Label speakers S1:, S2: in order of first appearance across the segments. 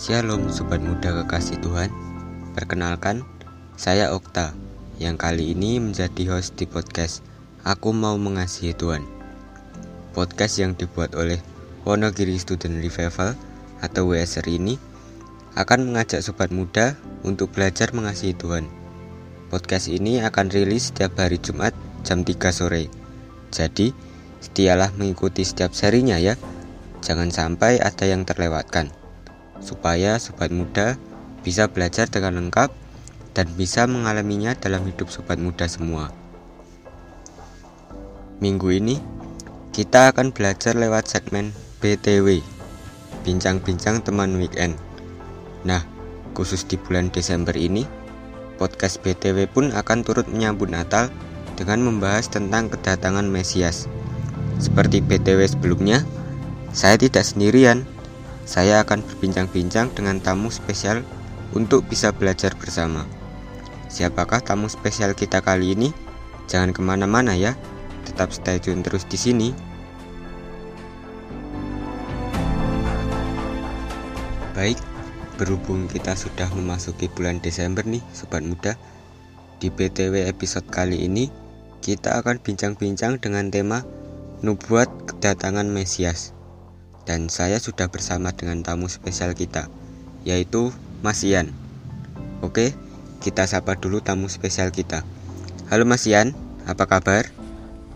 S1: Shalom Sobat Muda Kekasih Tuhan Perkenalkan, saya Okta Yang kali ini menjadi host di podcast Aku Mau Mengasihi Tuhan Podcast yang dibuat oleh Wonogiri Student Revival atau WSR ini akan mengajak sobat muda untuk belajar mengasihi Tuhan. Podcast ini akan rilis setiap hari Jumat jam 3 sore. Jadi, setialah mengikuti setiap serinya ya. Jangan sampai ada yang terlewatkan supaya sobat muda bisa belajar dengan lengkap dan bisa mengalaminya dalam hidup sobat muda semua. Minggu ini kita akan belajar lewat segmen BTW, bincang-bincang teman weekend. Nah, khusus di bulan Desember ini, podcast BTW pun akan turut menyambut Natal dengan membahas tentang kedatangan Mesias. Seperti BTW sebelumnya, saya tidak sendirian, saya akan berbincang-bincang dengan tamu spesial untuk bisa belajar bersama. Siapakah tamu spesial kita kali ini? Jangan ke mana-mana ya, tetap stay tune terus di sini. Baik, berhubung kita sudah memasuki bulan Desember nih, sobat muda. Di BTW episode kali ini, kita akan bincang-bincang dengan tema Nubuat Kedatangan Mesias dan saya sudah bersama dengan tamu spesial kita, yaitu Mas Ian. Oke, kita sapa dulu tamu spesial kita. Halo Mas Ian, apa kabar?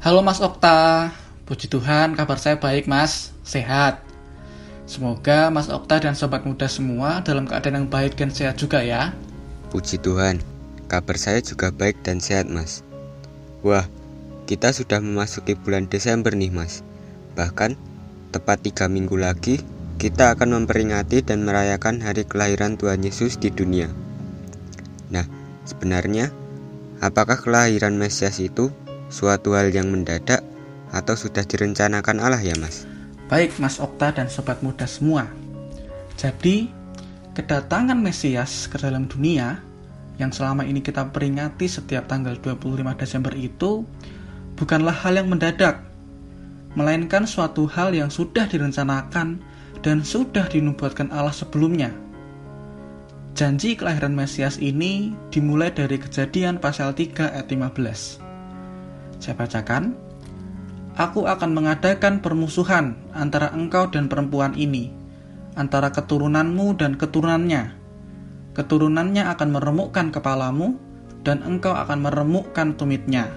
S2: Halo Mas Okta, puji Tuhan kabar saya baik Mas, sehat. Semoga Mas Okta dan sobat muda semua dalam keadaan yang baik dan sehat juga ya.
S1: Puji Tuhan, kabar saya juga baik dan sehat Mas. Wah, kita sudah memasuki bulan Desember nih Mas. Bahkan Tepat tiga minggu lagi, kita akan memperingati dan merayakan hari kelahiran Tuhan Yesus di dunia. Nah, sebenarnya, apakah kelahiran Mesias itu suatu hal yang mendadak atau sudah direncanakan Allah ya mas?
S2: Baik Mas Okta dan Sobat Muda semua. Jadi, kedatangan Mesias ke dalam dunia yang selama ini kita peringati setiap tanggal 25 Desember itu bukanlah hal yang mendadak melainkan suatu hal yang sudah direncanakan dan sudah dinubuatkan Allah sebelumnya. Janji kelahiran Mesias ini dimulai dari kejadian pasal 3 ayat 15. Saya bacakan, Aku akan mengadakan permusuhan antara engkau dan perempuan ini, antara keturunanmu dan keturunannya. Keturunannya akan meremukkan kepalamu, dan engkau akan meremukkan tumitnya.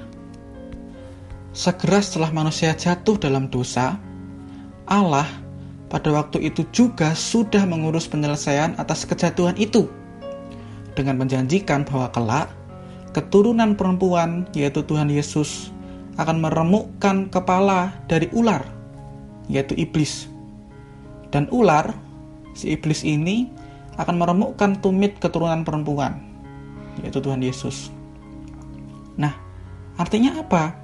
S2: Segera setelah manusia jatuh dalam dosa, Allah pada waktu itu juga sudah mengurus penyelesaian atas kejatuhan itu dengan menjanjikan bahwa kelak keturunan perempuan yaitu Tuhan Yesus akan meremukkan kepala dari ular yaitu iblis. Dan ular si iblis ini akan meremukkan tumit keturunan perempuan yaitu Tuhan Yesus. Nah, artinya apa?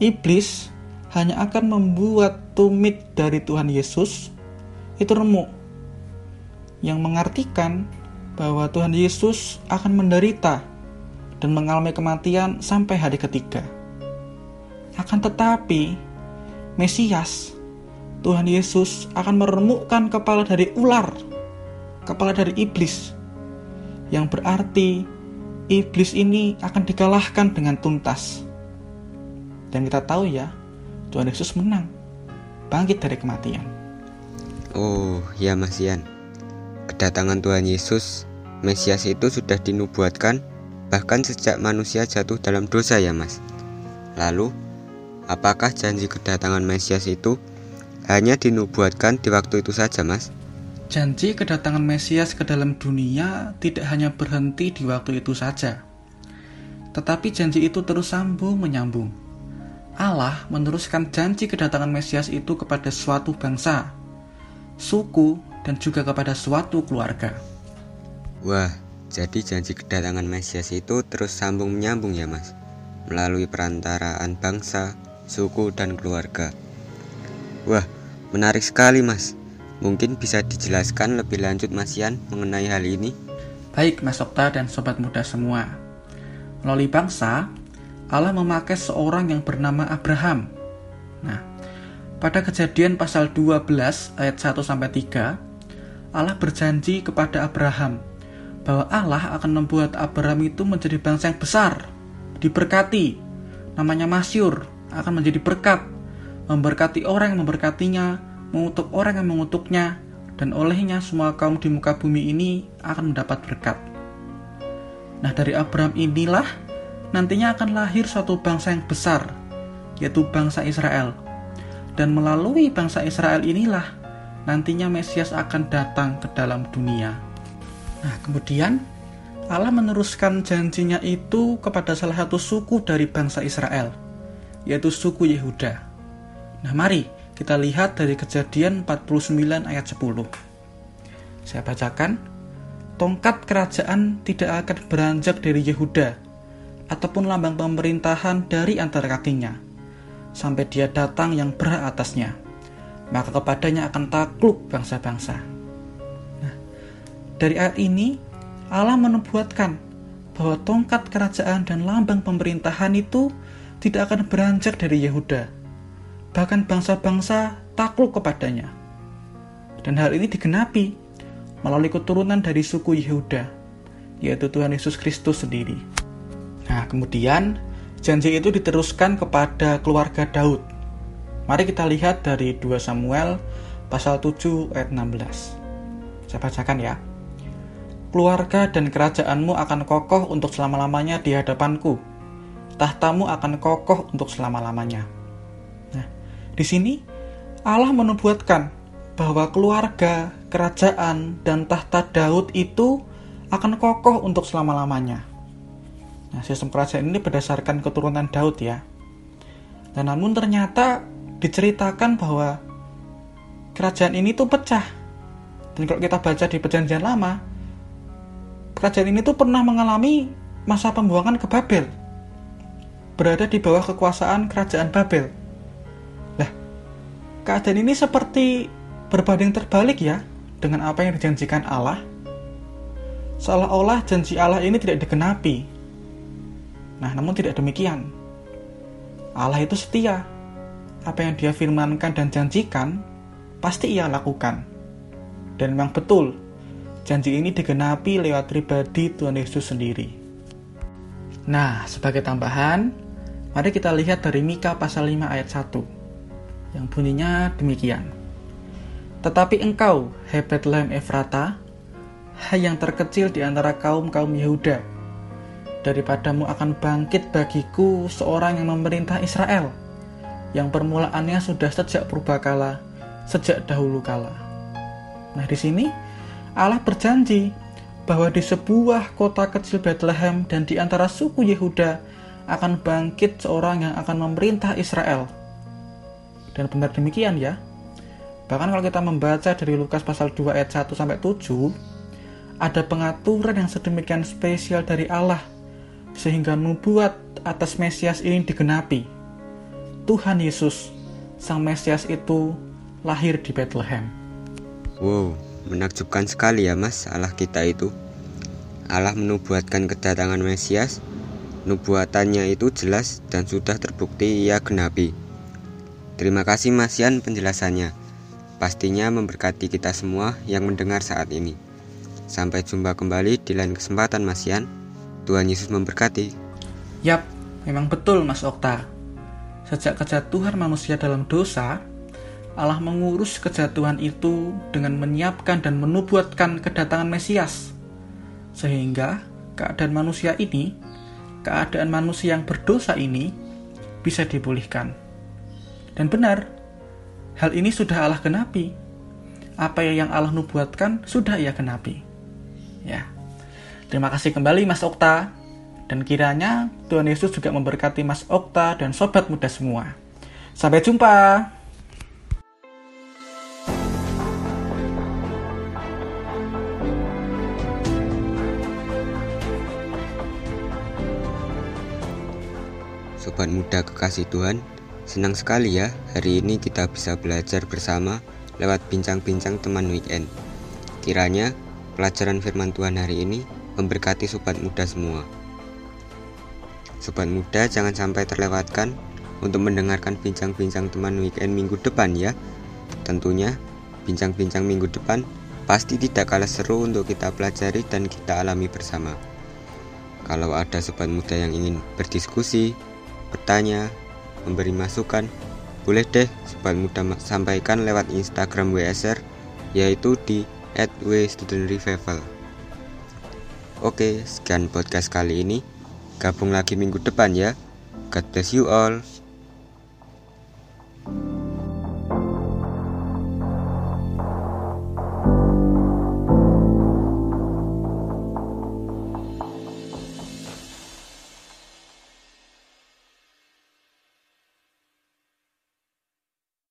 S2: Iblis hanya akan membuat tumit dari Tuhan Yesus itu remuk yang mengartikan bahwa Tuhan Yesus akan menderita dan mengalami kematian sampai hari ketiga. Akan tetapi, Mesias, Tuhan Yesus akan meremukkan kepala dari ular, kepala dari iblis, yang berarti iblis ini akan dikalahkan dengan tuntas. Dan kita tahu ya, Tuhan Yesus menang, bangkit dari kematian.
S1: Oh, ya Mas Ian. Kedatangan Tuhan Yesus, Mesias itu sudah dinubuatkan bahkan sejak manusia jatuh dalam dosa ya Mas. Lalu, apakah janji kedatangan Mesias itu hanya dinubuatkan di waktu itu saja Mas?
S2: Janji kedatangan Mesias ke dalam dunia tidak hanya berhenti di waktu itu saja. Tetapi janji itu terus sambung menyambung Allah meneruskan janji kedatangan Mesias itu kepada suatu bangsa, suku, dan juga kepada suatu keluarga.
S1: Wah, jadi janji kedatangan Mesias itu terus sambung menyambung ya mas, melalui perantaraan bangsa, suku, dan keluarga. Wah, menarik sekali mas. Mungkin bisa dijelaskan lebih lanjut Mas Ian mengenai hal ini?
S2: Baik Mas Okta dan Sobat Muda semua. Melalui bangsa, Allah memakai seorang yang bernama Abraham. Nah, pada kejadian pasal 12 ayat 1 sampai 3, Allah berjanji kepada Abraham bahwa Allah akan membuat Abraham itu menjadi bangsa yang besar, diberkati, namanya masyur, akan menjadi berkat, memberkati orang yang memberkatinya, mengutuk orang yang mengutuknya, dan olehnya semua kaum di muka bumi ini akan mendapat berkat. Nah dari Abraham inilah nantinya akan lahir suatu bangsa yang besar, yaitu bangsa Israel. Dan melalui bangsa Israel inilah nantinya Mesias akan datang ke dalam dunia. Nah, kemudian Allah meneruskan janjinya itu kepada salah satu suku dari bangsa Israel, yaitu suku Yehuda. Nah, mari kita lihat dari kejadian 49 ayat 10. Saya bacakan, tongkat kerajaan tidak akan beranjak dari Yehuda, ataupun lambang pemerintahan dari antara kakinya, sampai dia datang yang berhak atasnya. Maka kepadanya akan takluk bangsa-bangsa. Nah, dari ayat ini, Allah menubuatkan bahwa tongkat kerajaan dan lambang pemerintahan itu tidak akan beranjak dari Yehuda. Bahkan bangsa-bangsa takluk kepadanya. Dan hal ini digenapi melalui keturunan dari suku Yehuda, yaitu Tuhan Yesus Kristus sendiri. Nah, kemudian Janji itu diteruskan kepada keluarga Daud. Mari kita lihat dari 2 Samuel pasal 7 ayat 16. Saya bacakan ya. Keluarga dan kerajaanmu akan kokoh untuk selama-lamanya di hadapanku. Tahtamu akan kokoh untuk selama-lamanya. Nah, di sini Allah menubuatkan bahwa keluarga, kerajaan, dan tahta Daud itu akan kokoh untuk selama-lamanya. Nah, sistem kerajaan ini berdasarkan keturunan Daud ya. Dan namun ternyata diceritakan bahwa kerajaan ini tuh pecah. Dan kalau kita baca di perjanjian lama, kerajaan ini tuh pernah mengalami masa pembuangan ke Babel. Berada di bawah kekuasaan kerajaan Babel. Nah, keadaan ini seperti berbanding terbalik ya dengan apa yang dijanjikan Allah. Seolah-olah janji Allah ini tidak digenapi Nah, namun tidak demikian. Allah itu setia. Apa yang dia firmankan dan janjikan, pasti ia lakukan. Dan memang betul, janji ini digenapi lewat pribadi Tuhan Yesus sendiri. Nah, sebagai tambahan, mari kita lihat dari Mika pasal 5 ayat 1, yang bunyinya demikian. Tetapi engkau, hai Bethlehem Efrata, hai yang terkecil di antara kaum-kaum Yehuda, daripadamu akan bangkit bagiku seorang yang memerintah Israel, yang permulaannya sudah sejak purbakala, sejak dahulu kala. Nah, di sini Allah berjanji bahwa di sebuah kota kecil Bethlehem dan di antara suku Yehuda akan bangkit seorang yang akan memerintah Israel. Dan benar demikian ya. Bahkan kalau kita membaca dari Lukas pasal 2 ayat 1 sampai 7, ada pengaturan yang sedemikian spesial dari Allah sehingga nubuat atas Mesias ini digenapi. Tuhan Yesus, Sang Mesias itu lahir di Bethlehem.
S1: Wow, menakjubkan sekali ya mas Allah kita itu. Allah menubuatkan kedatangan Mesias, nubuatannya itu jelas dan sudah terbukti ia genapi. Terima kasih Mas Yan penjelasannya. Pastinya memberkati kita semua yang mendengar saat ini. Sampai jumpa kembali di lain kesempatan Mas Yan. Tuhan Yesus memberkati.
S2: Yap, memang betul Mas Okta. Sejak kejatuhan manusia dalam dosa, Allah mengurus kejatuhan itu dengan menyiapkan dan menubuatkan kedatangan Mesias. Sehingga keadaan manusia ini, keadaan manusia yang berdosa ini bisa dipulihkan. Dan benar, hal ini sudah Allah genapi. Apa yang Allah nubuatkan sudah ia genapi. Ya, Terima kasih kembali Mas Okta. Dan kiranya Tuhan Yesus juga memberkati Mas Okta dan sobat muda semua. Sampai jumpa.
S1: Sobat muda kekasih Tuhan, senang sekali ya hari ini kita bisa belajar bersama lewat bincang-bincang teman weekend. Kiranya pelajaran firman Tuhan hari ini memberkati sobat muda semua. Sobat muda jangan sampai terlewatkan untuk mendengarkan bincang-bincang teman weekend minggu depan ya. Tentunya bincang-bincang minggu depan pasti tidak kalah seru untuk kita pelajari dan kita alami bersama. Kalau ada sobat muda yang ingin berdiskusi, bertanya, memberi masukan, boleh deh sobat muda sampaikan lewat Instagram WSR yaitu di @wstudentrevival. Oke, sekian podcast kali ini. Gabung lagi minggu depan ya. God bless you all.